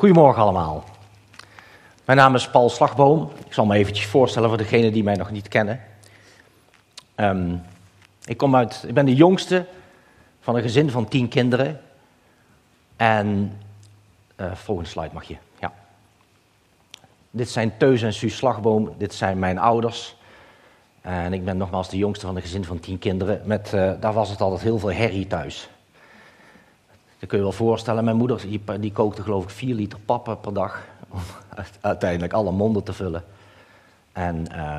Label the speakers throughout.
Speaker 1: Goedemorgen allemaal. Mijn naam is Paul Slagboom. Ik zal me eventjes voorstellen voor degenen die mij nog niet kennen. Ehm, ik, kom uit, ik ben de jongste van een gezin van tien kinderen. En uh, volgende slide mag je. Ja. Dit zijn Teus en Suus Slagboom. Dit zijn mijn ouders. En ik ben nogmaals de jongste van een gezin van tien kinderen. Met, uh, daar was het altijd heel veel herrie thuis. Dat kun je wel voorstellen. Mijn moeder die, kookte geloof ik vier liter pap per dag. Om uiteindelijk alle monden te vullen. En uh,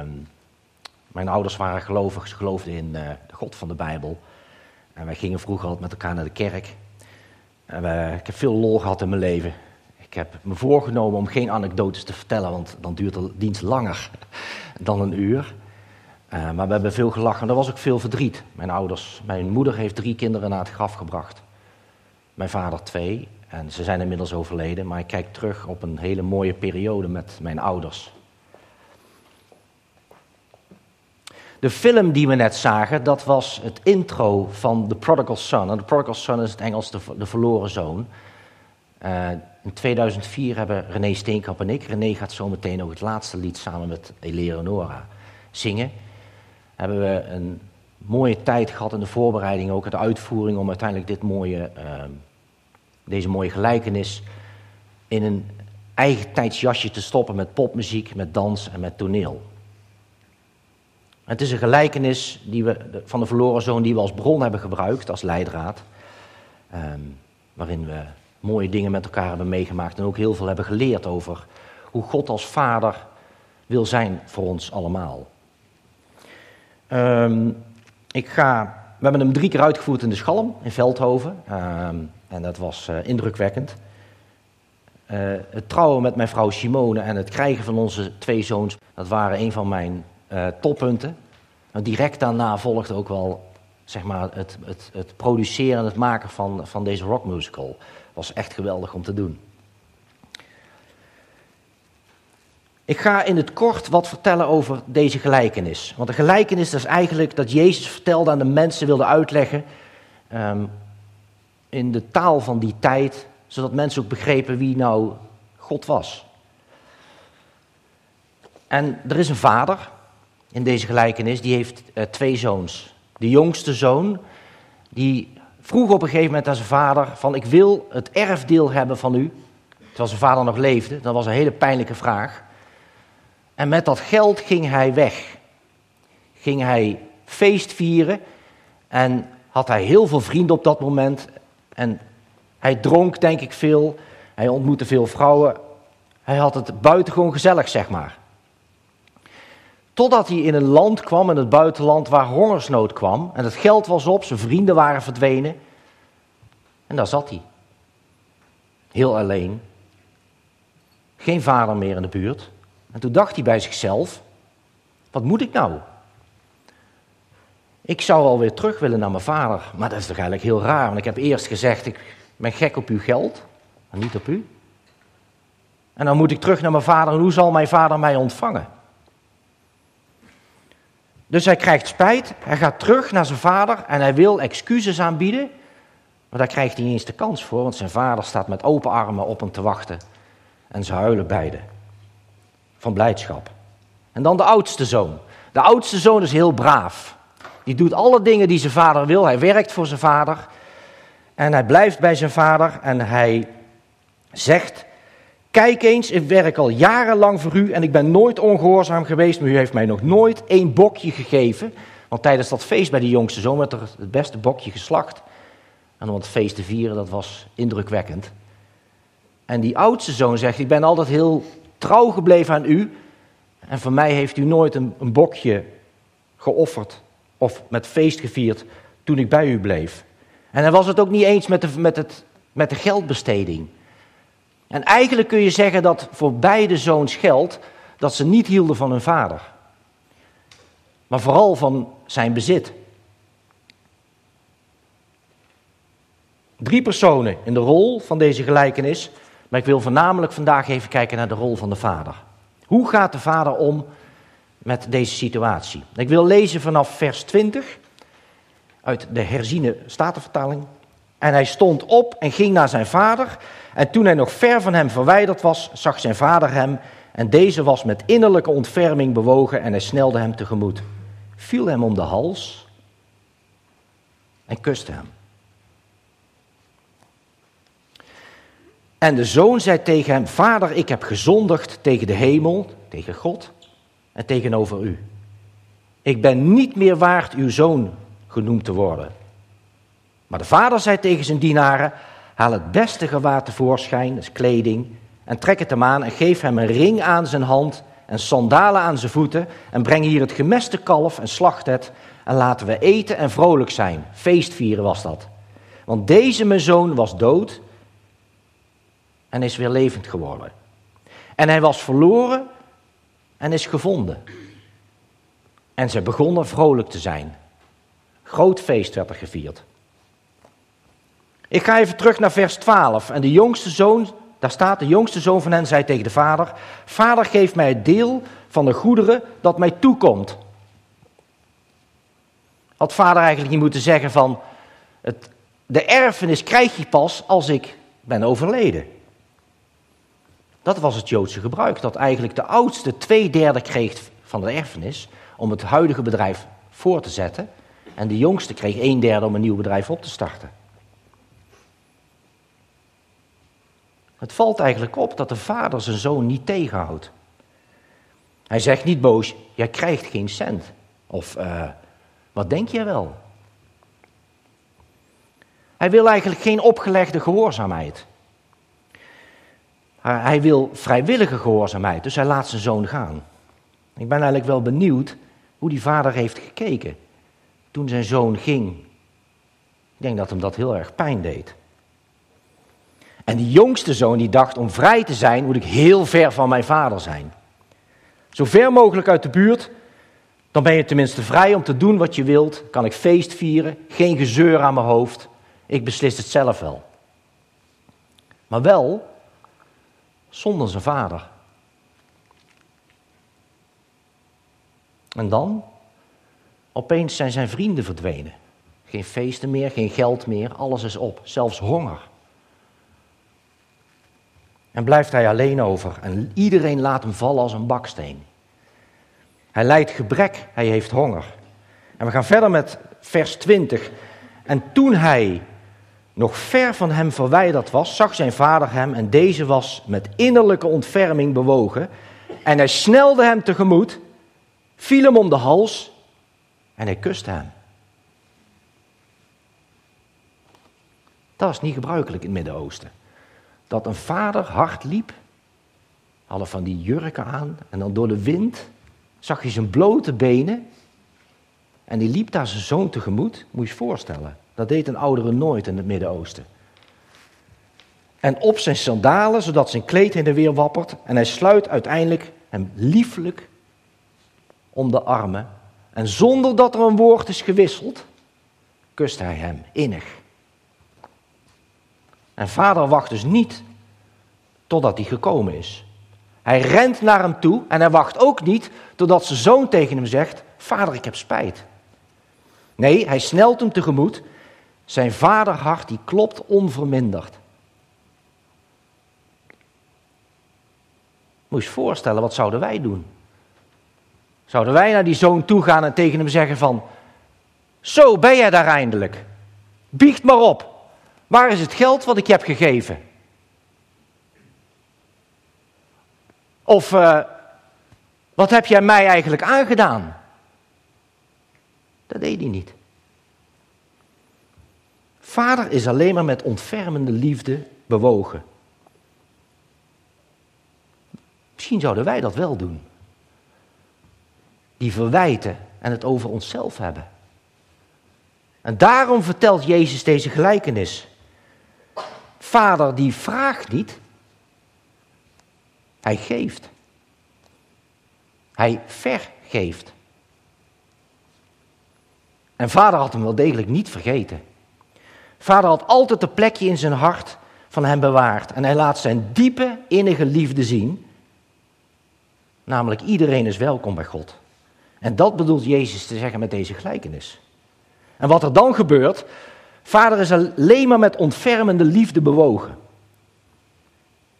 Speaker 1: mijn ouders waren gelovig. Ze geloofden in uh, de God van de Bijbel. En wij gingen vroeger altijd met elkaar naar de kerk. En ik heb veel lol gehad in mijn leven. Ik heb me voorgenomen om geen anekdotes te vertellen, want dan duurt de dienst langer dan een uur. Uh, maar we hebben veel gelachen. Er was ook veel verdriet. Mijn ouders, mijn moeder heeft drie kinderen naar het graf gebracht. Mijn vader twee. En ze zijn inmiddels overleden. Maar ik kijk terug op een hele mooie periode met mijn ouders. De film die we net zagen, dat was het intro van The Prodigal Son. En The Prodigal Son is het Engels de, de verloren zoon. Uh, in 2004 hebben René Steenkamp en ik, René gaat zo meteen ook het laatste lied samen met Eleonora zingen. Hebben we een mooie tijd gehad in de voorbereiding, ook de uitvoering, om uiteindelijk dit mooie, uh, deze mooie gelijkenis in een eigen tijdsjasje te stoppen met popmuziek, met dans en met toneel. Het is een gelijkenis die we, van de verloren zoon die we als bron hebben gebruikt, als leidraad. Um, waarin we mooie dingen met elkaar hebben meegemaakt en ook heel veel hebben geleerd over hoe God als vader wil zijn voor ons allemaal. Um, ik ga, we hebben hem drie keer uitgevoerd in de Schalm in Veldhoven um, en dat was uh, indrukwekkend. Uh, het trouwen met mijn vrouw Simone en het krijgen van onze twee zoons, dat waren een van mijn uh, toppunten. Direct daarna volgde ook wel zeg maar, het, het, het produceren en het maken van, van deze rockmusical. was echt geweldig om te doen. Ik ga in het kort wat vertellen over deze gelijkenis. Want de gelijkenis is eigenlijk dat Jezus vertelde aan de mensen, wilde uitleggen um, in de taal van die tijd, zodat mensen ook begrepen wie nou God was. En er is een vader, in deze gelijkenis, die heeft uh, twee zoons. De jongste zoon, die vroeg op een gegeven moment aan zijn vader van ik wil het erfdeel hebben van u. Terwijl zijn vader nog leefde, dat was een hele pijnlijke vraag. En met dat geld ging hij weg. Ging hij feest vieren en had hij heel veel vrienden op dat moment. En hij dronk denk ik veel, hij ontmoette veel vrouwen. Hij had het buitengewoon gezellig, zeg maar. Totdat hij in een land kwam, in het buitenland, waar hongersnood kwam. En het geld was op, zijn vrienden waren verdwenen. En daar zat hij. Heel alleen. Geen vader meer in de buurt. En toen dacht hij bij zichzelf: wat moet ik nou? Ik zou alweer terug willen naar mijn vader. Maar dat is toch eigenlijk heel raar. Want ik heb eerst gezegd: ik ben gek op uw geld, maar niet op u. En dan moet ik terug naar mijn vader. En hoe zal mijn vader mij ontvangen? Dus hij krijgt spijt, hij gaat terug naar zijn vader en hij wil excuses aanbieden. Maar daar krijgt hij niet eens de kans voor, want zijn vader staat met open armen op hem te wachten. En ze huilen beide. Van blijdschap. En dan de oudste zoon. De oudste zoon is heel braaf. Die doet alle dingen die zijn vader wil. Hij werkt voor zijn vader. En hij blijft bij zijn vader en hij zegt: Kijk eens, ik werk al jarenlang voor u en ik ben nooit ongehoorzaam geweest, maar u heeft mij nog nooit één bokje gegeven. Want tijdens dat feest bij de jongste zoon werd er het beste bokje geslacht. En om het feest te vieren, dat was indrukwekkend. En die oudste zoon zegt, ik ben altijd heel trouw gebleven aan u. En voor mij heeft u nooit een, een bokje geofferd of met feest gevierd toen ik bij u bleef. En hij was het ook niet eens met de, met het, met de geldbesteding. En eigenlijk kun je zeggen dat voor beide zoons geldt dat ze niet hielden van hun vader, maar vooral van zijn bezit. Drie personen in de rol van deze gelijkenis, maar ik wil voornamelijk vandaag even kijken naar de rol van de vader. Hoe gaat de vader om met deze situatie? Ik wil lezen vanaf vers 20 uit de herziene statenvertaling. En hij stond op en ging naar zijn vader. En toen hij nog ver van hem verwijderd was, zag zijn vader hem. En deze was met innerlijke ontferming bewogen en hij snelde hem tegemoet. Viel hem om de hals en kuste hem. En de zoon zei tegen hem: Vader, ik heb gezondigd tegen de hemel, tegen God en tegenover u. Ik ben niet meer waard uw zoon genoemd te worden. Maar de vader zei tegen zijn dienaren: Haal het beste gewaad tevoorschijn, is kleding, en trek het hem aan en geef hem een ring aan zijn hand en sandalen aan zijn voeten en breng hier het gemeste kalf en slacht het en laten we eten en vrolijk zijn. Feestvieren was dat. Want deze mijn zoon was dood en is weer levend geworden. En hij was verloren en is gevonden. En ze begonnen vrolijk te zijn. Groot feest werd er gevierd. Ik ga even terug naar vers 12. En de jongste zoon, daar staat, de jongste zoon van hen zei tegen de vader: Vader, geef mij het deel van de goederen dat mij toekomt. Had vader eigenlijk niet moeten zeggen van, het, de erfenis krijg je pas als ik ben overleden. Dat was het Joodse gebruik, dat eigenlijk de oudste twee derde kreeg van de erfenis om het huidige bedrijf voor te zetten. En de jongste kreeg een derde om een nieuw bedrijf op te starten. Het valt eigenlijk op dat de vader zijn zoon niet tegenhoudt. Hij zegt niet boos, jij krijgt geen cent. Of uh, wat denk je wel? Hij wil eigenlijk geen opgelegde gehoorzaamheid. Hij wil vrijwillige gehoorzaamheid, dus hij laat zijn zoon gaan. Ik ben eigenlijk wel benieuwd hoe die vader heeft gekeken toen zijn zoon ging. Ik denk dat hem dat heel erg pijn deed. En die jongste zoon die dacht, om vrij te zijn moet ik heel ver van mijn vader zijn. Zo ver mogelijk uit de buurt, dan ben je tenminste vrij om te doen wat je wilt. Kan ik feest vieren, geen gezeur aan mijn hoofd. Ik beslis het zelf wel. Maar wel zonder zijn vader. En dan? Opeens zijn zijn vrienden verdwenen. Geen feesten meer, geen geld meer, alles is op, zelfs honger. En blijft hij alleen over en iedereen laat hem vallen als een baksteen. Hij lijdt gebrek, hij heeft honger. En we gaan verder met vers 20. En toen hij nog ver van hem verwijderd was, zag zijn vader hem en deze was met innerlijke ontferming bewogen. En hij snelde hem tegemoet, viel hem om de hals en hij kuste hem. Dat was niet gebruikelijk in het Midden-Oosten. Dat een vader hard liep, hadden van die jurken aan en dan door de wind zag je zijn blote benen en die liep daar zijn zoon tegemoet, moet je je voorstellen. Dat deed een oudere nooit in het Midden-Oosten. En op zijn sandalen, zodat zijn kleed heen en weer wappert. En hij sluit uiteindelijk hem lieflijk om de armen. En zonder dat er een woord is gewisseld, kust hij hem innig. En vader wacht dus niet totdat hij gekomen is. Hij rent naar hem toe en hij wacht ook niet totdat zijn zoon tegen hem zegt: Vader, ik heb spijt. Nee, hij snelt hem tegemoet. Zijn vaderhart die klopt onverminderd. Moet je je voorstellen, wat zouden wij doen? Zouden wij naar die zoon toe gaan en tegen hem zeggen van... Zo, ben jij daar eindelijk? Biecht maar op. Waar is het geld wat ik je heb gegeven? Of uh, wat heb jij mij eigenlijk aangedaan? Dat deed hij niet. Vader is alleen maar met ontfermende liefde bewogen. Misschien zouden wij dat wel doen. Die verwijten en het over onszelf hebben. En daarom vertelt Jezus deze gelijkenis. Vader die vraagt niet, hij geeft. Hij vergeeft. En vader had hem wel degelijk niet vergeten. Vader had altijd een plekje in zijn hart van hem bewaard. En hij laat zijn diepe, innige liefde zien. Namelijk, iedereen is welkom bij God. En dat bedoelt Jezus te zeggen met deze gelijkenis. En wat er dan gebeurt, Vader is alleen maar met ontfermende liefde bewogen.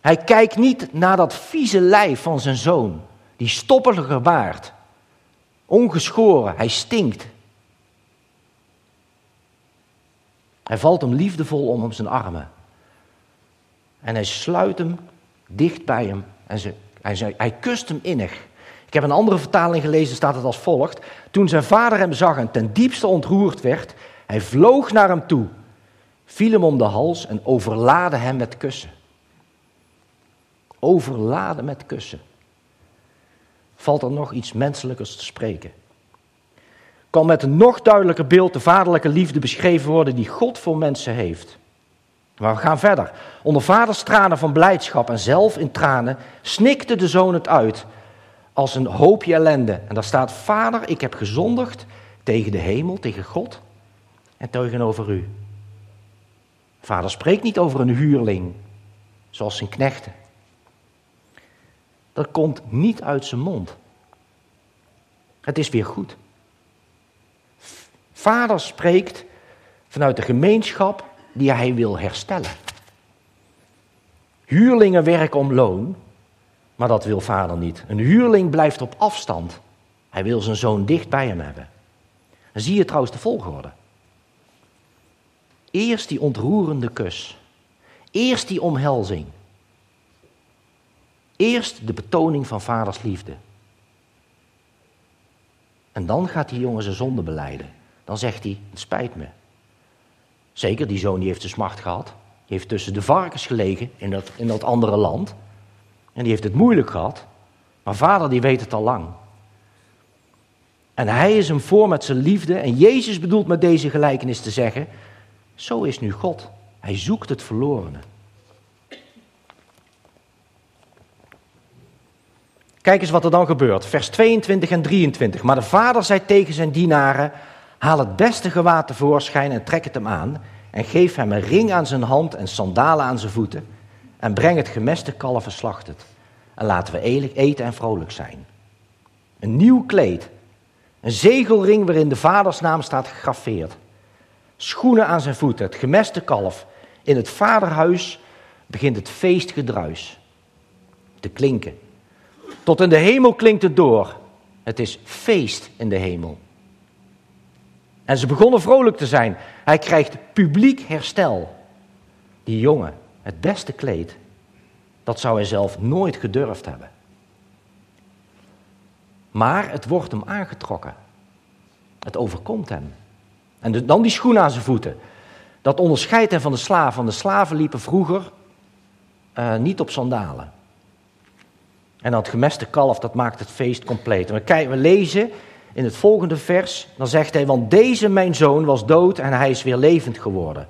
Speaker 1: Hij kijkt niet naar dat vieze lijf van zijn zoon, die stoppelige baard, ongeschoren, hij stinkt. Hij valt hem liefdevol om op zijn armen. En hij sluit hem dicht bij hem en ze, hij, hij kust hem innig. Ik heb een andere vertaling gelezen, staat het als volgt. Toen zijn vader hem zag en ten diepste ontroerd werd, hij vloog naar hem toe, viel hem om de hals en overlaadde hem met kussen. Overladen met kussen. Valt er nog iets menselijkers te spreken? Kan met een nog duidelijker beeld de vaderlijke liefde beschreven worden die God voor mensen heeft. Maar we gaan verder. Onder vaders tranen van blijdschap en zelf in tranen snikte de zoon het uit als een hoopje ellende. En daar staat, vader, ik heb gezondigd tegen de hemel, tegen God en tegenover u. Vader spreekt niet over een huurling, zoals zijn knechten. Dat komt niet uit zijn mond. Het is weer goed. Vader spreekt vanuit de gemeenschap die hij wil herstellen. Huurlingen werken om loon, maar dat wil vader niet. Een huurling blijft op afstand. Hij wil zijn zoon dicht bij hem hebben. Dan zie je trouwens de volgorde. Eerst die ontroerende kus. Eerst die omhelzing. Eerst de betoning van vaders liefde. En dan gaat die jongen zijn zonde beleiden. Dan zegt hij, het spijt me. Zeker, die zoon die heeft de smart gehad. Die heeft tussen de varkens gelegen in dat, in dat andere land. En die heeft het moeilijk gehad. Maar vader die weet het al lang. En hij is hem voor met zijn liefde. En Jezus bedoelt met deze gelijkenis te zeggen: Zo is nu God. Hij zoekt het verlorene. Kijk eens wat er dan gebeurt. Vers 22 en 23. Maar de vader zei tegen zijn dienaren: Haal het beste gewaad tevoorschijn en trek het hem aan. En geef hem een ring aan zijn hand en sandalen aan zijn voeten. En breng het gemeste kalf en slacht het. En laten we eten en vrolijk zijn. Een nieuw kleed. Een zegelring waarin de vaders naam staat gegraveerd. Schoenen aan zijn voeten, het gemeste kalf. In het vaderhuis begint het feestgedruis te klinken. Tot in de hemel klinkt het door. Het is feest in de hemel. En ze begonnen vrolijk te zijn. Hij krijgt publiek herstel. Die jongen, het beste kleed, dat zou hij zelf nooit gedurfd hebben. Maar het wordt hem aangetrokken. Het overkomt hem. En dan die schoen aan zijn voeten. Dat onderscheidt hem van de slaven. De slaven liepen vroeger uh, niet op sandalen. En dat gemeste kalf, dat maakt het feest compleet. En we, we lezen in het volgende vers, dan zegt hij, want deze mijn zoon was dood en hij is weer levend geworden.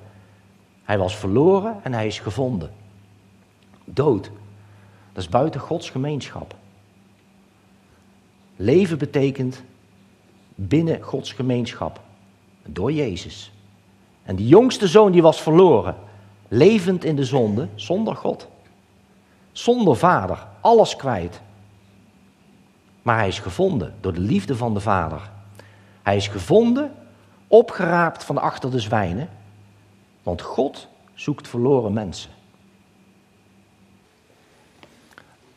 Speaker 1: Hij was verloren en hij is gevonden. Dood, dat is buiten Gods gemeenschap. Leven betekent binnen Gods gemeenschap, door Jezus. En die jongste zoon die was verloren, levend in de zonde, zonder God. Zonder vader, alles kwijt. Maar hij is gevonden door de liefde van de Vader. Hij is gevonden, opgeraapt van achter de zwijnen, want God zoekt verloren mensen.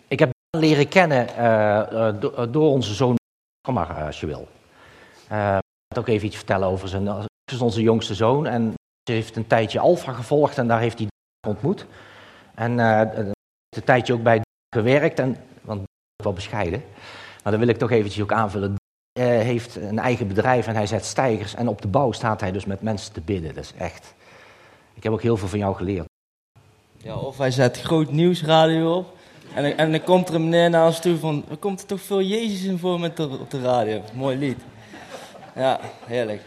Speaker 1: Ik heb leren kennen uh, uh, door onze zoon. Kom maar als je wil. Uh, ik ook even iets vertellen over zijn. is onze jongste zoon en ze heeft een tijdje Alfa gevolgd en daar heeft hij ontmoet. En een tijdje ook bij gewerkt, en, want wel bescheiden. Maar dan wil ik toch eventjes ook aanvullen. Hij heeft een eigen bedrijf en hij zet stijgers. En op de bouw staat hij dus met mensen te bidden. Dat is echt. Ik heb ook heel veel van jou geleerd.
Speaker 2: Ja, of hij zet groot nieuwsradio op. En, en dan komt er een meneer naar ons toe van... Er komt er toch veel Jezus in voor met op de radio. Mooi lied. Ja, heerlijk.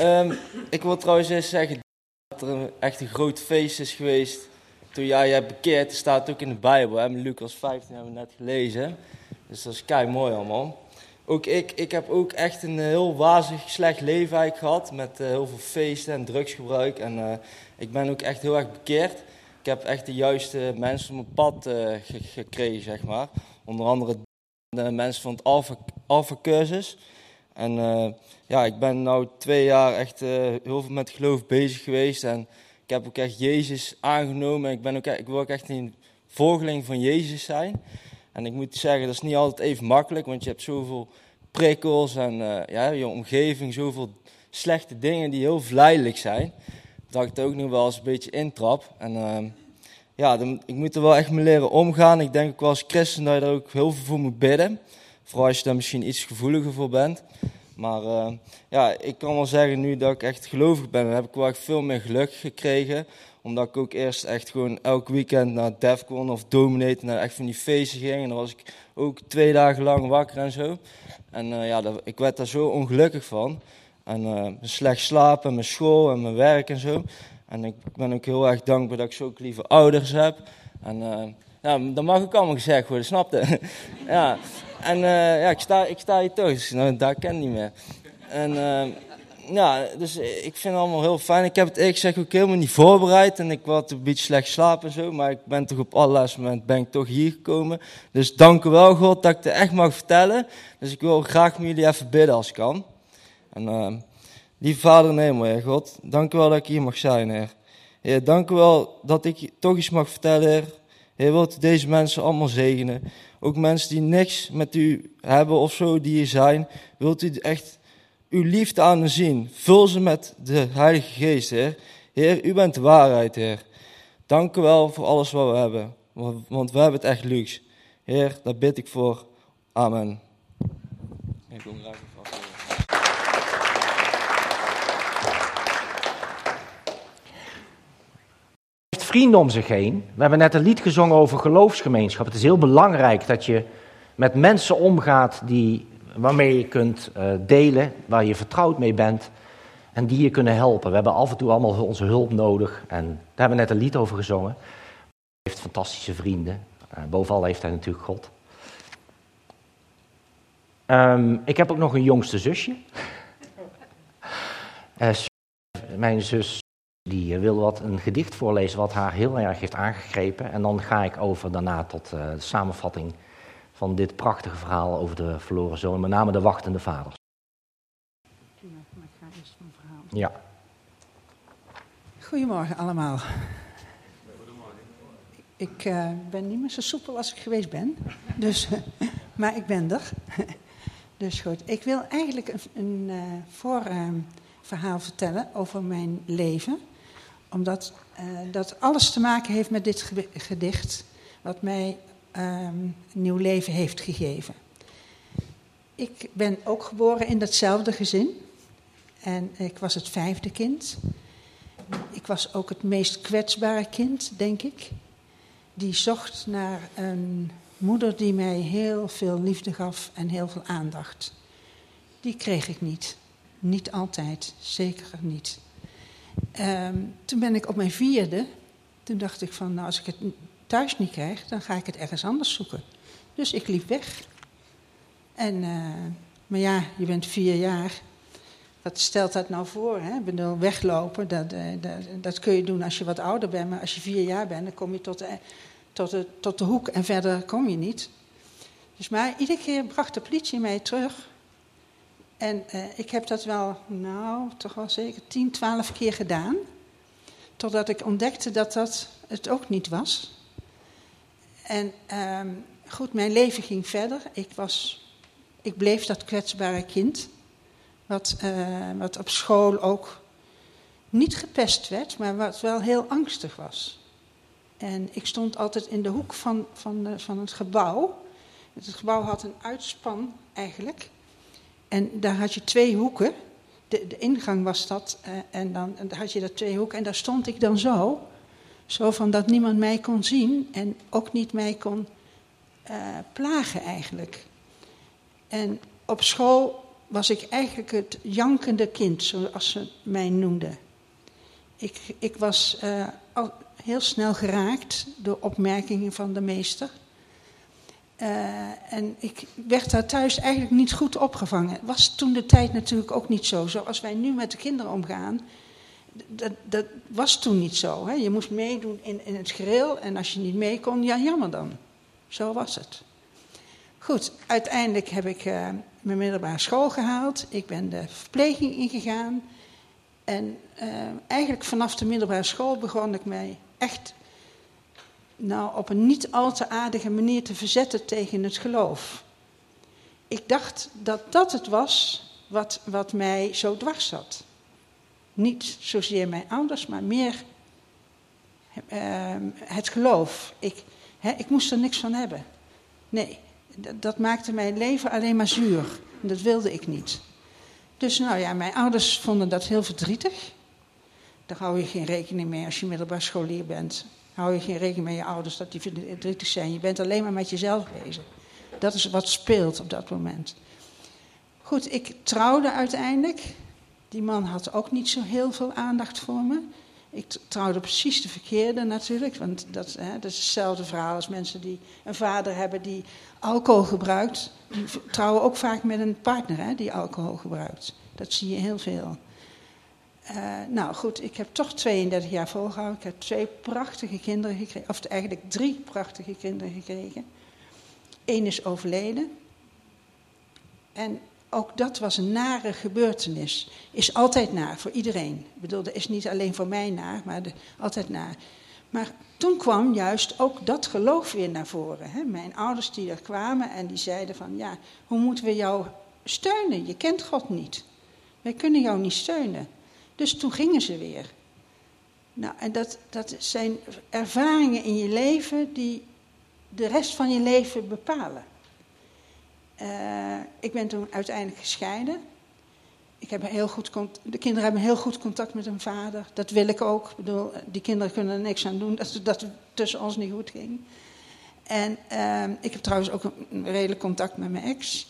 Speaker 2: Um, ik wil trouwens eens zeggen dat er echt een groot feest is geweest. Toen jij hebt bekeerd, staat ook in de Bijbel. Hè? Lucas 15 hebben we net gelezen. Dus dat is kei mooi allemaal. Ook ik, ik heb ook echt een heel wazig slecht leven eigenlijk gehad. Met uh, heel veel feesten en drugsgebruik. En uh, ik ben ook echt heel erg bekeerd. Ik heb echt de juiste mensen op mijn pad uh, gekregen, zeg maar. Onder andere de mensen van het Alpha, Alpha cursus. En ja, ik ben nu twee jaar echt heel veel met geloof bezig geweest. En ik heb ook echt Jezus aangenomen. Ik, ben ook, ik wil ook echt een volgeling van Jezus zijn. En ik moet zeggen, dat is niet altijd even makkelijk, want je hebt zoveel prikkels en ja, je omgeving, zoveel slechte dingen die heel verleidelijk zijn. Dat ik er ook nog wel eens een beetje intrap. En ehm, ja, dan, ik moet er wel echt mee leren omgaan. Ik denk ook wel als christen dat je er ook heel veel voor moet bidden. Vooral als je daar misschien iets gevoeliger voor bent. Maar ehm, ja, ik kan wel zeggen nu dat ik echt gelovig ben, heb ik wel echt veel meer geluk gekregen. Omdat ik ook eerst echt gewoon elk weekend naar Defcon of Dominate, naar echt van die feesten ging. En dan was ik ook twee dagen lang wakker en zo. En uh, ja, dat, ik werd daar zo ongelukkig van. En uh, slecht slapen, mijn school en mijn werk en zo. En ik ben ook heel erg dankbaar dat ik zo lieve ouders heb. En uh, ja, dat mag ook allemaal gezegd worden, snapte? ja. En ja, ik sta, ik sta hier toch, dus nou, daar ken ik niet meer. En ja, dus ik vind het allemaal heel fijn. Ik heb het ik zeg ook helemaal niet voorbereid en ik had een beetje slecht slapen en zo. Maar ik ben toch op allerlaatste moment ben ik toch hier gekomen. Dus dank u wel God dat ik het echt mag vertellen. Dus ik wil graag met jullie even bidden als ik kan. En uh, lieve Vader in God, dank u wel dat ik hier mag zijn, Heer. Heer, dank u wel dat ik toch iets mag vertellen, Heer. Heer, wilt u deze mensen allemaal zegenen. Ook mensen die niks met u hebben of zo, die hier zijn. Wilt u echt uw liefde aan hen zien. Vul ze met de Heilige Geest, Heer. Heer, u bent de waarheid, Heer. Dank u wel voor alles wat we hebben. Want we hebben het echt luxe. Heer, daar bid ik voor. Amen. Ik wil graag
Speaker 1: vrienden om zich heen. We hebben net een lied gezongen over geloofsgemeenschap. Het is heel belangrijk dat je met mensen omgaat die, waarmee je kunt uh, delen, waar je vertrouwd mee bent en die je kunnen helpen. We hebben af en toe allemaal onze hulp nodig en daar hebben we net een lied over gezongen. Hij heeft fantastische vrienden. Bovenal heeft hij natuurlijk God. Um, ik heb ook nog een jongste zusje. Uh, mijn zus die wil wat een gedicht voorlezen wat haar heel erg heeft aangegrepen. En dan ga ik over daarna tot de samenvatting van dit prachtige verhaal over de verloren zoon, met name de wachtende vaders. Ja.
Speaker 3: Goedemorgen allemaal. Ik uh, ben niet meer zo soepel als ik geweest ben, dus, maar ik ben er. dus goed, ik wil eigenlijk een, een uh, voorverhaal vertellen over mijn leven omdat uh, dat alles te maken heeft met dit gedicht, wat mij um, nieuw leven heeft gegeven. Ik ben ook geboren in datzelfde gezin. En ik was het vijfde kind. Ik was ook het meest kwetsbare kind, denk ik. Die zocht naar een moeder die mij heel veel liefde gaf en heel veel aandacht. Die kreeg ik niet. Niet altijd, zeker niet. Um, toen ben ik op mijn vierde, toen dacht ik van, nou als ik het thuis niet krijg, dan ga ik het ergens anders zoeken. Dus ik liep weg. En, uh, maar ja, je bent vier jaar. Wat stelt dat nou voor? Hè? Ik bedoel, weglopen, dat, uh, dat, dat, kun je doen als je wat ouder bent. Maar als je vier jaar bent, dan kom je tot de, tot de, tot de hoek en verder kom je niet. Dus maar iedere keer bracht de politie mij terug. En uh, ik heb dat wel, nou, toch wel zeker 10, 12 keer gedaan. Totdat ik ontdekte dat dat het ook niet was. En um, goed, mijn leven ging verder. Ik, was, ik bleef dat kwetsbare kind. Wat, uh, wat op school ook niet gepest werd, maar wat wel heel angstig was. En ik stond altijd in de hoek van, van, de, van het gebouw. Het gebouw had een uitspan eigenlijk. En daar had je twee hoeken. De, de ingang was dat. Uh, en dan had je dat twee hoeken. En daar stond ik dan zo. Zo van dat niemand mij kon zien. En ook niet mij kon uh, plagen eigenlijk. En op school was ik eigenlijk het jankende kind, zoals ze mij noemden. Ik, ik was al heel snel geraakt door opmerkingen van de meester. Uh, en ik werd daar thuis eigenlijk niet goed opgevangen. Was toen de tijd natuurlijk ook niet zo. Zoals wij nu met de kinderen omgaan, dat, dat was toen niet zo. Hè? Je moest meedoen in, in het gereel en als je niet mee kon, ja jammer dan. Zo was het. Goed, uiteindelijk heb ik uh, mijn middelbare school gehaald. Ik ben de verpleging ingegaan. En uh, eigenlijk vanaf de middelbare school begon ik mij echt nou, op een niet al te aardige manier te verzetten tegen het geloof. Ik dacht dat dat het was wat, wat mij zo dwars zat. Niet zozeer mijn ouders, maar meer uh, het geloof. Ik, ik moest er niks van hebben. Nee, dat, dat maakte mijn leven alleen maar zuur. En dat wilde ik niet. Dus nou ja, mijn ouders vonden dat heel verdrietig. Daar hou je geen rekening mee als je middelbaar scholier bent. Hou je geen rekening met je ouders dat die verdrietig zijn. Je bent alleen maar met jezelf bezig. Dat is wat speelt op dat moment. Goed, ik trouwde uiteindelijk. Die man had ook niet zo heel veel aandacht voor me. Ik trouwde precies de verkeerde natuurlijk, want dat, hè, dat is hetzelfde verhaal als mensen die een vader hebben die alcohol gebruikt. Die trouwen ook vaak met een partner hè, die alcohol gebruikt. Dat zie je heel veel. Uh, nou goed, ik heb toch 32 jaar volgehouden. Ik heb twee prachtige kinderen gekregen, of eigenlijk drie prachtige kinderen gekregen. Eén is overleden. En ook dat was een nare gebeurtenis. Is altijd naar voor iedereen. Ik bedoel, dat is niet alleen voor mij naar, maar de, altijd naar. Maar toen kwam juist ook dat geloof weer naar voren. Hè? Mijn ouders die er kwamen en die zeiden van, ja, hoe moeten we jou steunen? Je kent God niet. Wij kunnen jou niet steunen. Dus toen gingen ze weer. Nou, en dat, dat zijn ervaringen in je leven die de rest van je leven bepalen. Uh, ik ben toen uiteindelijk gescheiden. Ik heb heel goed de kinderen hebben heel goed contact met hun vader. Dat wil ik ook. Ik bedoel, die kinderen kunnen er niks aan doen dat, dat het tussen ons niet goed ging. En uh, ik heb trouwens ook een redelijk contact met mijn ex.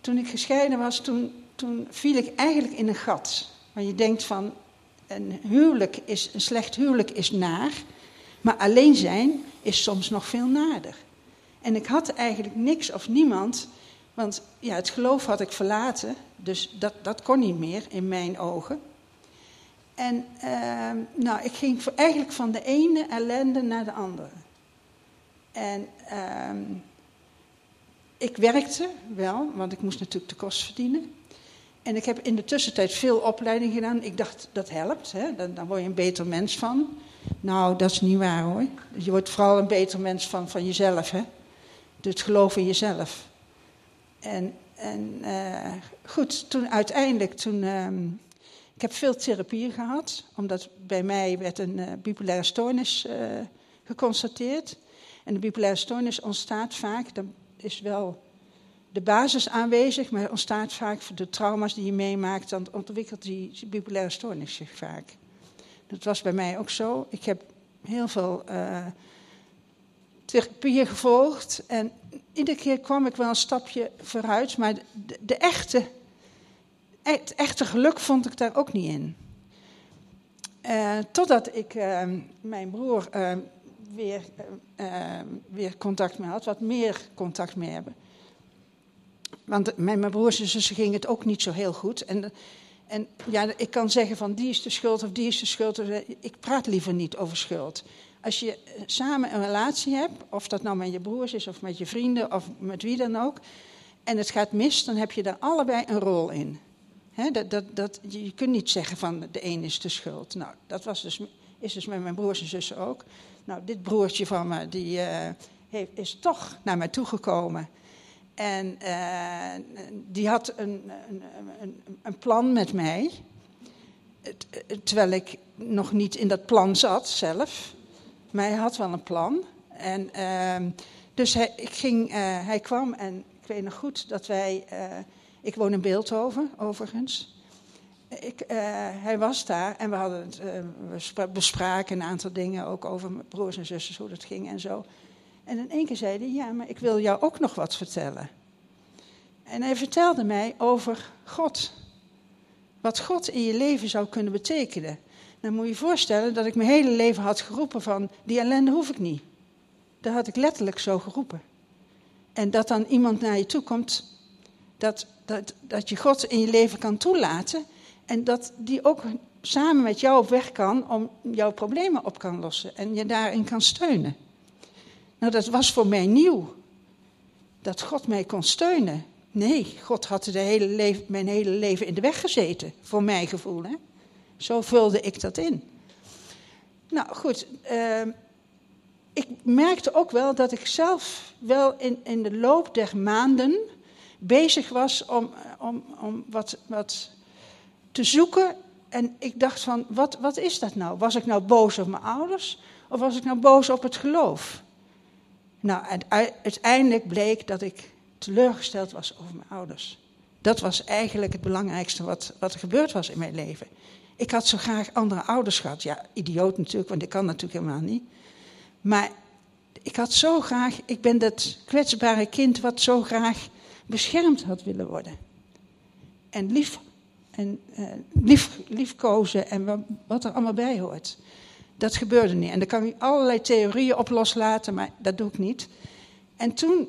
Speaker 3: Toen ik gescheiden was, toen, toen viel ik eigenlijk in een gat. waar je denkt van, een huwelijk is, een slecht huwelijk is naar. Maar alleen zijn is soms nog veel nader. En ik had eigenlijk niks of niemand, want ja, het geloof had ik verlaten, dus dat, dat kon niet meer in mijn ogen. En uh, nou, ik ging eigenlijk van de ene ellende naar de andere. En uh, ik werkte wel, want ik moest natuurlijk de kost verdienen. En ik heb in de tussentijd veel opleiding gedaan. Ik dacht, dat helpt, hè? Dan, dan word je een beter mens van. Nou, dat is niet waar hoor. Je wordt vooral een beter mens van, van jezelf, hè het geloof in jezelf. En, en uh, goed, toen uiteindelijk, toen, uh, ik heb veel therapie gehad, omdat bij mij werd een uh, bipolaire stoornis uh, geconstateerd. En de bipolaire stoornis ontstaat vaak, dan is wel de basis aanwezig, maar ontstaat vaak de trauma's die je meemaakt, dan ontwikkelt die bipolaire stoornis zich vaak. Dat was bij mij ook zo. Ik heb heel veel therapie gevolgd. En iedere keer kwam ik wel een stapje vooruit. Maar de, echte, het echte geluk vond ik daar ook niet in. Uh, totdat ik uh, mijn broer uh, weer, weer contact mee had, wat meer contact mee hebben. Want met mijn broers en zussen ging het ook niet zo heel goed. En, en ja, ik kan zeggen van die is de schuld of die is de schuld. Ik praat liever niet over schuld. Als je eh, samen een relatie hebt, of dat nou met je broers is of met je vrienden of met wie dan ook, en het gaat mis, dan heb je daar allebei een rol in. dat, dat, dat, je kunt niet zeggen van de een is de schuld. Nou, dat was dus, is dus met mijn broers en zussen ook. Nou, dit broertje van me, die uh, heeft, is toch naar mij toegekomen. En uh, die had een, een, een, een, plan met mij. Terwijl ik nog niet in dat plan zat zelf. Maar hij had wel een plan. En, uh, dus hij, ik ging, uh, hij kwam en ik weet nog goed dat wij. Uh, ik woon in Beeldhoven, overigens. Ik, uh, hij was daar en we, hadden het, bespraken een aantal dingen, ook over mijn broers en zussen, hoe dat ging en zo. En in één keer zei hij: Ja, maar ik wil jou ook nog wat vertellen. En hij vertelde mij over God. Wat God in je leven zou kunnen betekenen. Dan moet je je voorstellen dat ik mijn hele leven had geroepen van, die ellende hoef ik niet. Dat had ik letterlijk zo geroepen. En dat dan iemand naar je toe komt, dat, dat, dat je God in je leven kan toelaten. En dat die ook samen met jou op weg kan om jouw problemen op kan lossen. En je daarin kan steunen. Nou, dat was voor mij nieuw. dat God mij kon steunen. Nee, God had de hele leven, mijn hele leven in de weg gezeten, voor mijn gevoel. Hè? Zo vulde ik dat in. Nou goed, uh, ik merkte ook wel dat ik zelf wel in, in de loop der maanden bezig was om, om, om wat, wat te zoeken. En ik dacht van, wat, wat is dat nou? Was ik nou boos op mijn ouders of was ik nou boos op het geloof? Nou, uiteindelijk bleek dat ik teleurgesteld was over mijn ouders. Dat was eigenlijk het belangrijkste wat, wat er gebeurd was in mijn leven. Ik had zo graag andere ouders gehad. Ja, idioot natuurlijk, want ik kan natuurlijk helemaal niet. Maar ik had zo graag, ik ben dat kwetsbare kind wat zo graag beschermd had willen worden. En lief, en, uh, lief, liefkozen en wat er allemaal bij hoort. Dat gebeurde niet. En daar kan ik allerlei theorieën op loslaten, maar dat doe ik niet. En toen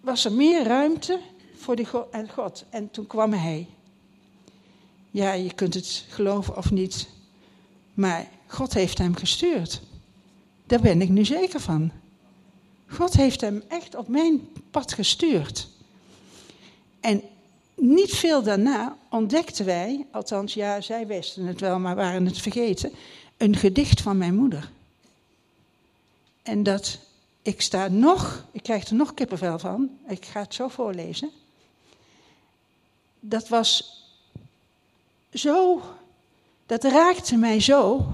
Speaker 3: was er meer ruimte voor die en God. En toen kwam hij. Ja, je kunt het geloven of niet, maar God heeft hem gestuurd. Daar ben ik nu zeker van. God heeft hem echt op mijn pad gestuurd. En niet veel daarna ontdekten wij, althans ja, zij wisten het wel, maar waren het vergeten, een gedicht van mijn moeder. En dat, ik sta nog, ik krijg er nog kippenvel van, ik ga het zo voorlezen. Dat was zo, dat raakte mij zo,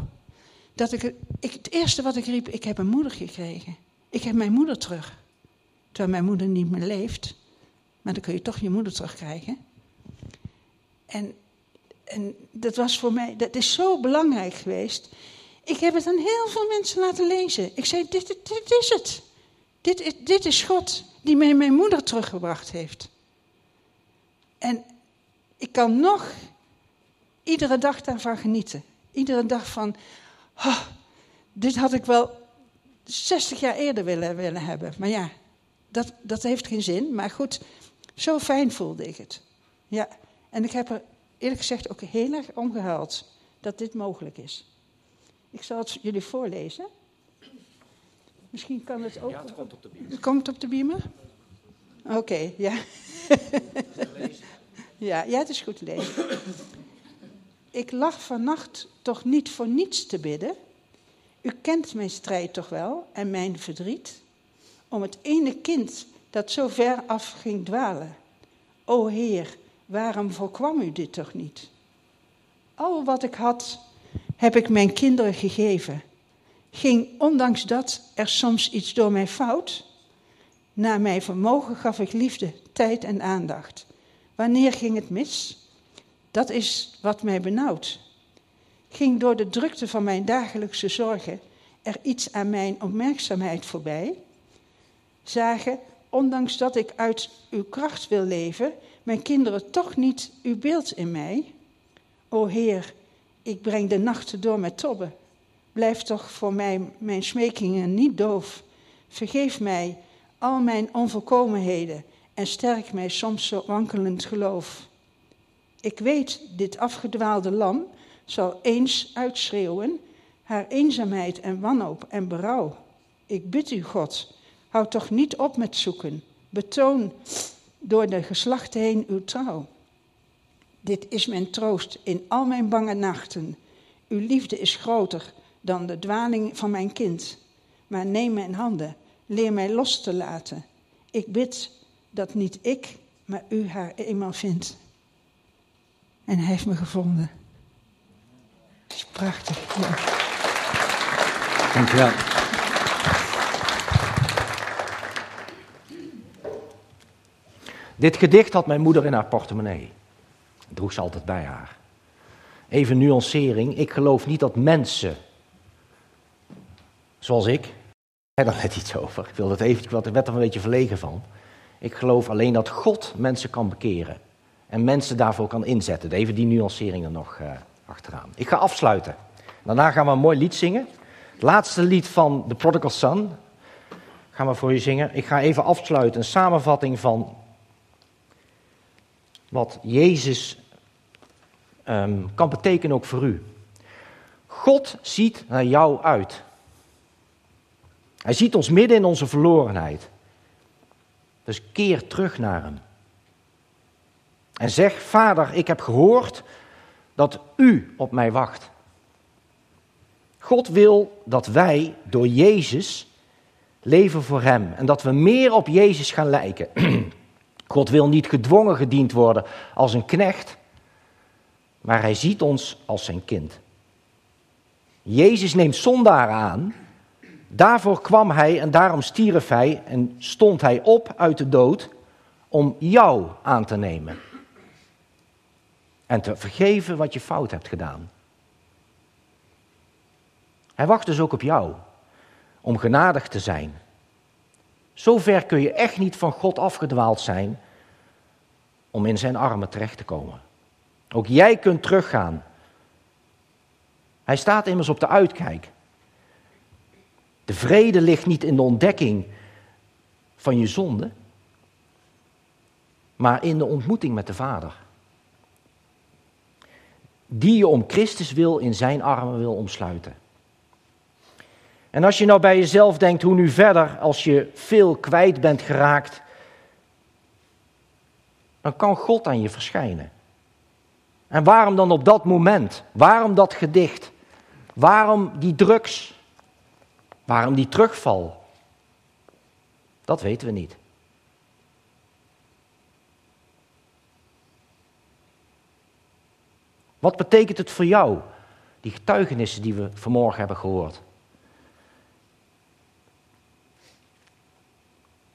Speaker 3: dat ik, ik, het eerste wat ik riep, ik heb een moeder gekregen. Ik heb mijn moeder terug. Terwijl mijn moeder niet meer leeft. Maar dan kun je toch je moeder terugkrijgen. En, en dat was voor mij, dat is zo belangrijk geweest. Ik heb het aan heel veel mensen laten lezen. Ik zei, dit, dit is het. Dit, is, dit is God die mij mijn moeder teruggebracht heeft. En ik kan nog iedere dag daarvan genieten. Iedere dag van, oh, dit had ik wel 60 jaar eerder willen, willen hebben. Maar ja, dat, dat heeft geen zin. Maar goed, zo fijn voelde ik het. Ja, en ik heb er eerlijk gezegd ook heel erg om gehuild dat dit mogelijk is. Ik zal het jullie voorlezen. Misschien kan het ook.
Speaker 1: Ja, het komt op de beamer.
Speaker 3: Het komt op de beamer? Oké, ja. ja. Ja, het is goed te lezen. Ik lag vannacht toch niet voor niets te bidden. U kent mijn strijd toch wel en mijn verdriet om het ene kind dat zo ver af ging dwalen. O Heer, waarom voorkwam u dit toch niet? Al wat ik had, heb ik mijn kinderen gegeven. Ging ondanks dat er soms iets door mij fout? Naar mijn vermogen gaf ik liefde, tijd en aandacht. Wanneer ging het mis? Dat is wat mij benauwt. Ging door de drukte van mijn dagelijkse zorgen er iets aan mijn opmerkzaamheid voorbij? Zagen, ondanks dat ik uit uw kracht wil leven, mijn kinderen toch niet uw beeld in mij? O Heer, ik breng de nachten door met tobben. Blijf toch voor mij mijn smekingen niet doof. Vergeef mij al mijn onvolkomenheden en sterk mij soms zo wankelend geloof. Ik weet, dit afgedwaalde lam zal eens uitschreeuwen haar eenzaamheid en wanhoop en berouw. Ik bid u, God, houd toch niet op met zoeken. Betoon door de geslachten heen uw trouw. Dit is mijn troost in al mijn bange nachten. Uw liefde is groter dan de dwaling van mijn kind. Maar neem mijn handen, leer mij los te laten. Ik bid dat niet ik, maar u haar eenmaal vindt. En hij heeft me gevonden. Dat is prachtig. Ja.
Speaker 1: Dankjewel. Dit gedicht had mijn moeder in haar portemonnee. droeg ze altijd bij haar. Even nuancering. Ik geloof niet dat mensen, zoals ik, ik daar net iets over. Ik wil dat even, ik werd er een beetje verlegen van. Ik geloof alleen dat God mensen kan bekeren. En mensen daarvoor kan inzetten. Even die nuancering er nog uh, achteraan. Ik ga afsluiten. Daarna gaan we een mooi lied zingen. Het laatste lied van The Prodigal Son gaan we voor je zingen. Ik ga even afsluiten, een samenvatting van wat Jezus um, kan betekenen ook voor u. God ziet naar jou uit. Hij ziet ons midden in onze verlorenheid. Dus keer terug naar hem. En zeg, Vader, ik heb gehoord dat u op mij wacht. God wil dat wij door Jezus leven voor Hem en dat we meer op Jezus gaan lijken. God wil niet gedwongen gediend worden als een knecht, maar Hij ziet ons als zijn kind. Jezus neemt zondaren aan. Daarvoor kwam Hij en daarom stierf Hij en stond Hij op uit de dood om jou aan te nemen. En te vergeven wat je fout hebt gedaan. Hij wacht dus ook op jou om genadig te zijn. Zover kun je echt niet van God afgedwaald zijn om in zijn armen terecht te komen. Ook jij kunt teruggaan. Hij staat immers op de uitkijk. De vrede ligt niet in de ontdekking van je zonde, maar in de ontmoeting met de Vader. Die je om Christus wil in zijn armen wil omsluiten. En als je nou bij jezelf denkt, hoe nu verder als je veel kwijt bent geraakt, dan kan God aan je verschijnen. En waarom dan op dat moment? Waarom dat gedicht? Waarom die drugs? Waarom die terugval? Dat weten we niet. Wat betekent het voor jou, die getuigenissen die we vanmorgen hebben gehoord?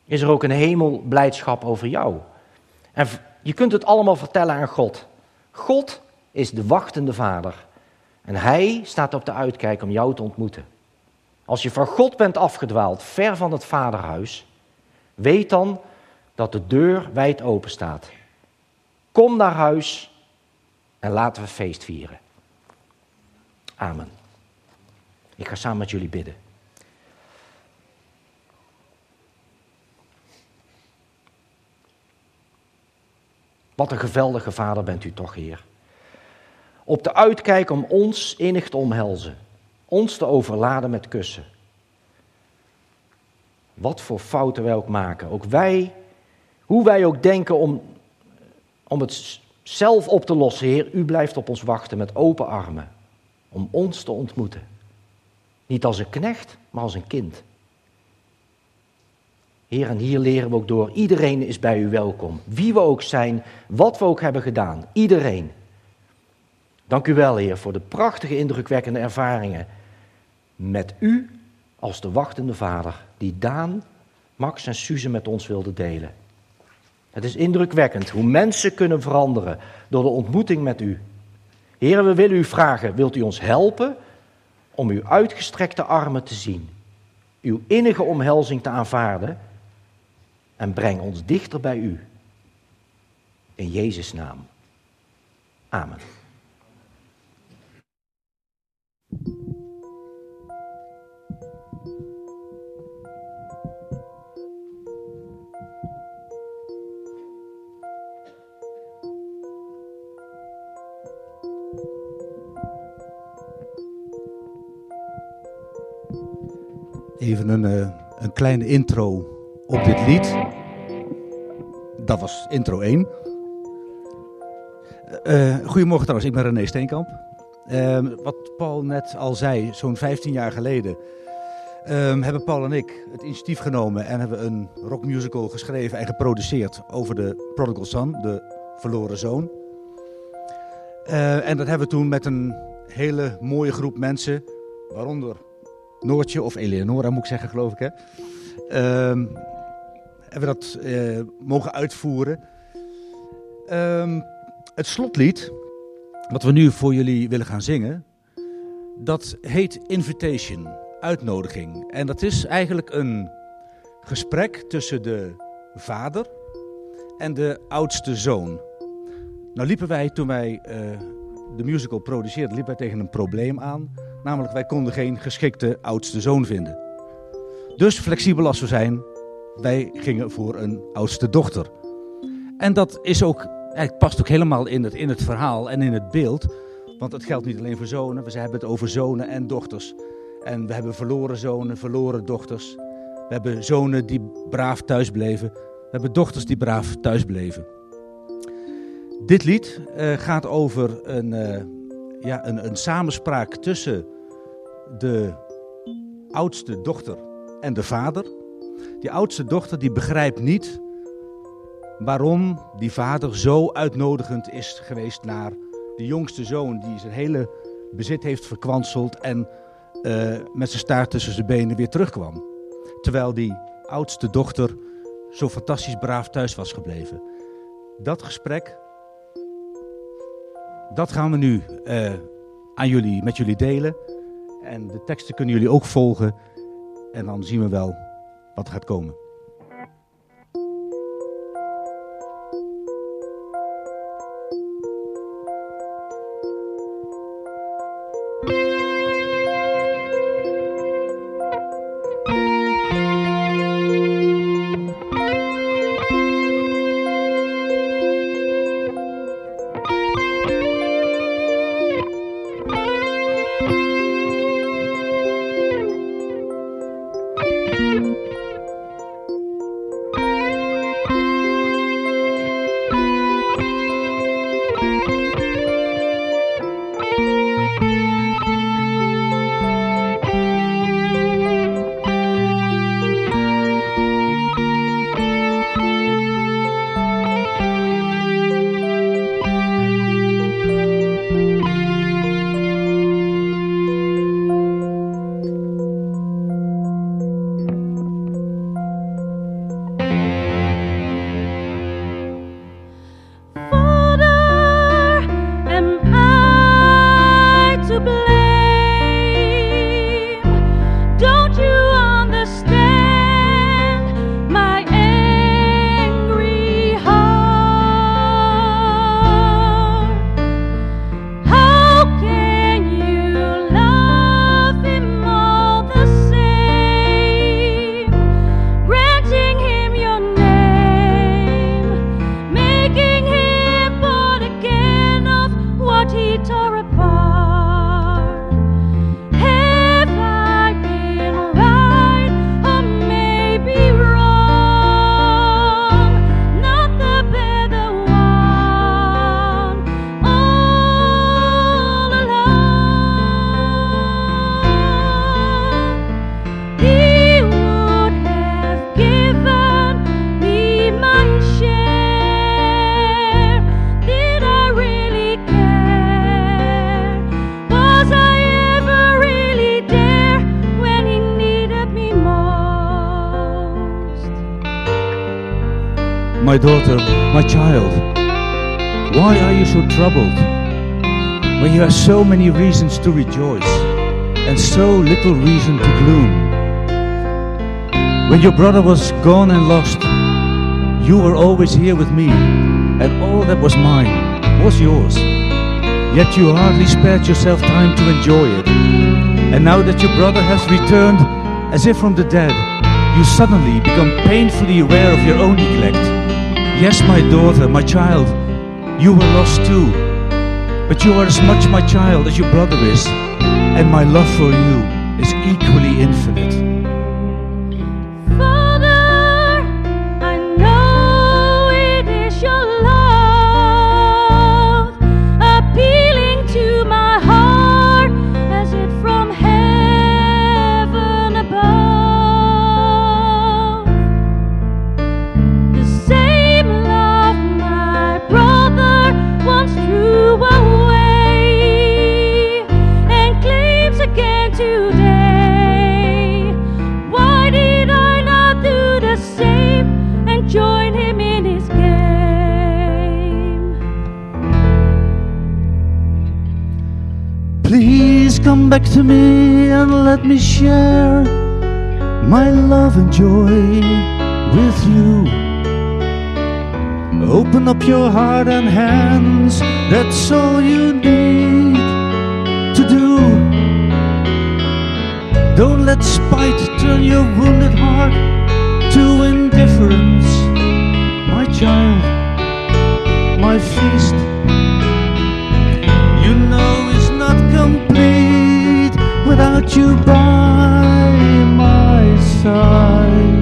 Speaker 1: is er ook een hemelblijdschap over jou. En je kunt het allemaal vertellen aan God. God is de wachtende vader. En hij staat op de uitkijk om jou te ontmoeten. Als je van God bent afgedwaald, ver van het vaderhuis, weet dan dat de deur wijd open staat. Kom naar huis en laten we feest vieren. Amen. Ik ga samen met jullie bidden. Wat een geweldige vader bent u toch, Heer. Op de uitkijk om ons innig te omhelzen, ons te overladen met kussen. Wat voor fouten wij ook maken, ook wij, hoe wij ook denken om, om het zelf op te lossen, Heer, u blijft op ons wachten met open armen, om ons te ontmoeten. Niet als een knecht, maar als een kind. Heer, en hier leren we ook door. Iedereen is bij u welkom. Wie we ook zijn, wat we ook hebben gedaan. Iedereen. Dank u wel, Heer, voor de prachtige, indrukwekkende ervaringen. Met u als de wachtende vader, die Daan, Max en Suze met ons wilde delen. Het is indrukwekkend hoe mensen kunnen veranderen door de ontmoeting met u. Heer, we willen u vragen, wilt u ons helpen om uw uitgestrekte armen te zien, uw innige omhelzing te aanvaarden en breng ons dichter bij u. In Jezus' naam. Amen.
Speaker 4: Even een, uh, een kleine intro op dit lied. Dat was intro 1. Uh, eh, goedemorgen trouwens, ik ben René Steenkamp. Uh, wat Paul net al zei, zo'n 15 jaar geleden uh, hebben Paul en ik het initiatief genomen en hebben een rockmusical geschreven en geproduceerd over de Prodigal Son, de verloren zoon. En dat hebben we toen met een hele mooie groep mensen, waaronder Noortje of Eleonora moet ik zeggen geloof ik hè. Ehm, hebben we dat uh, mogen uitvoeren. Um, het slotlied, wat we nu voor jullie willen gaan zingen, dat heet Invitation, uitnodiging. En dat is eigenlijk een gesprek tussen de vader en de oudste zoon. Nou liepen wij toen wij uh, de musical produceerden, liepen wij tegen een probleem aan. Namelijk wij konden geen geschikte oudste zoon vinden. Dus flexibel als we zijn, wij gingen voor een oudste dochter. En dat is ook, het past ook helemaal in het, in het verhaal en in het beeld. Want het geldt niet alleen voor zonen, we hebben het over zonen en dochters. En we hebben verloren zonen, verloren dochters. We hebben zonen die braaf thuis bleven. hebben dochters die braaf thuis bleven. Dit lied uh, gaat over een, uh, ja, een, een samenspraak tussen de oudste dochter en de vader. Die oudste dochter die begrijpt niet waarom die vader zo uitnodigend is geweest naar de jongste zoon die zijn hele bezit heeft verkwanseld en uh, met zijn staart tussen zijn benen weer terugkwam. Terwijl die oudste dochter zo fantastisch braaf thuis was gebleven. Dat gesprek, dat gaan we nu uh, aan jullie, met jullie delen. En de teksten kunnen jullie ook volgen. En dan zien we wel wat gaat komen. My daughter, my child, why are you so troubled when you have so many reasons to rejoice and so little reason to gloom? When your brother was gone and lost, you were always here with me, and all that was mine was yours. Yet you hardly spared yourself time to enjoy it. And now that your brother has returned as if from the dead, you suddenly become painfully aware of your own neglect. Yes, my daughter, my child, you were lost too. But you are as much my child as your brother is, and my love for you is equally infinite. Let me share my love and joy with you. Open up your heart and hands, that's all you need to do. Don't let spite turn your wounded heart to indifference, my child, my feast. without you by my side.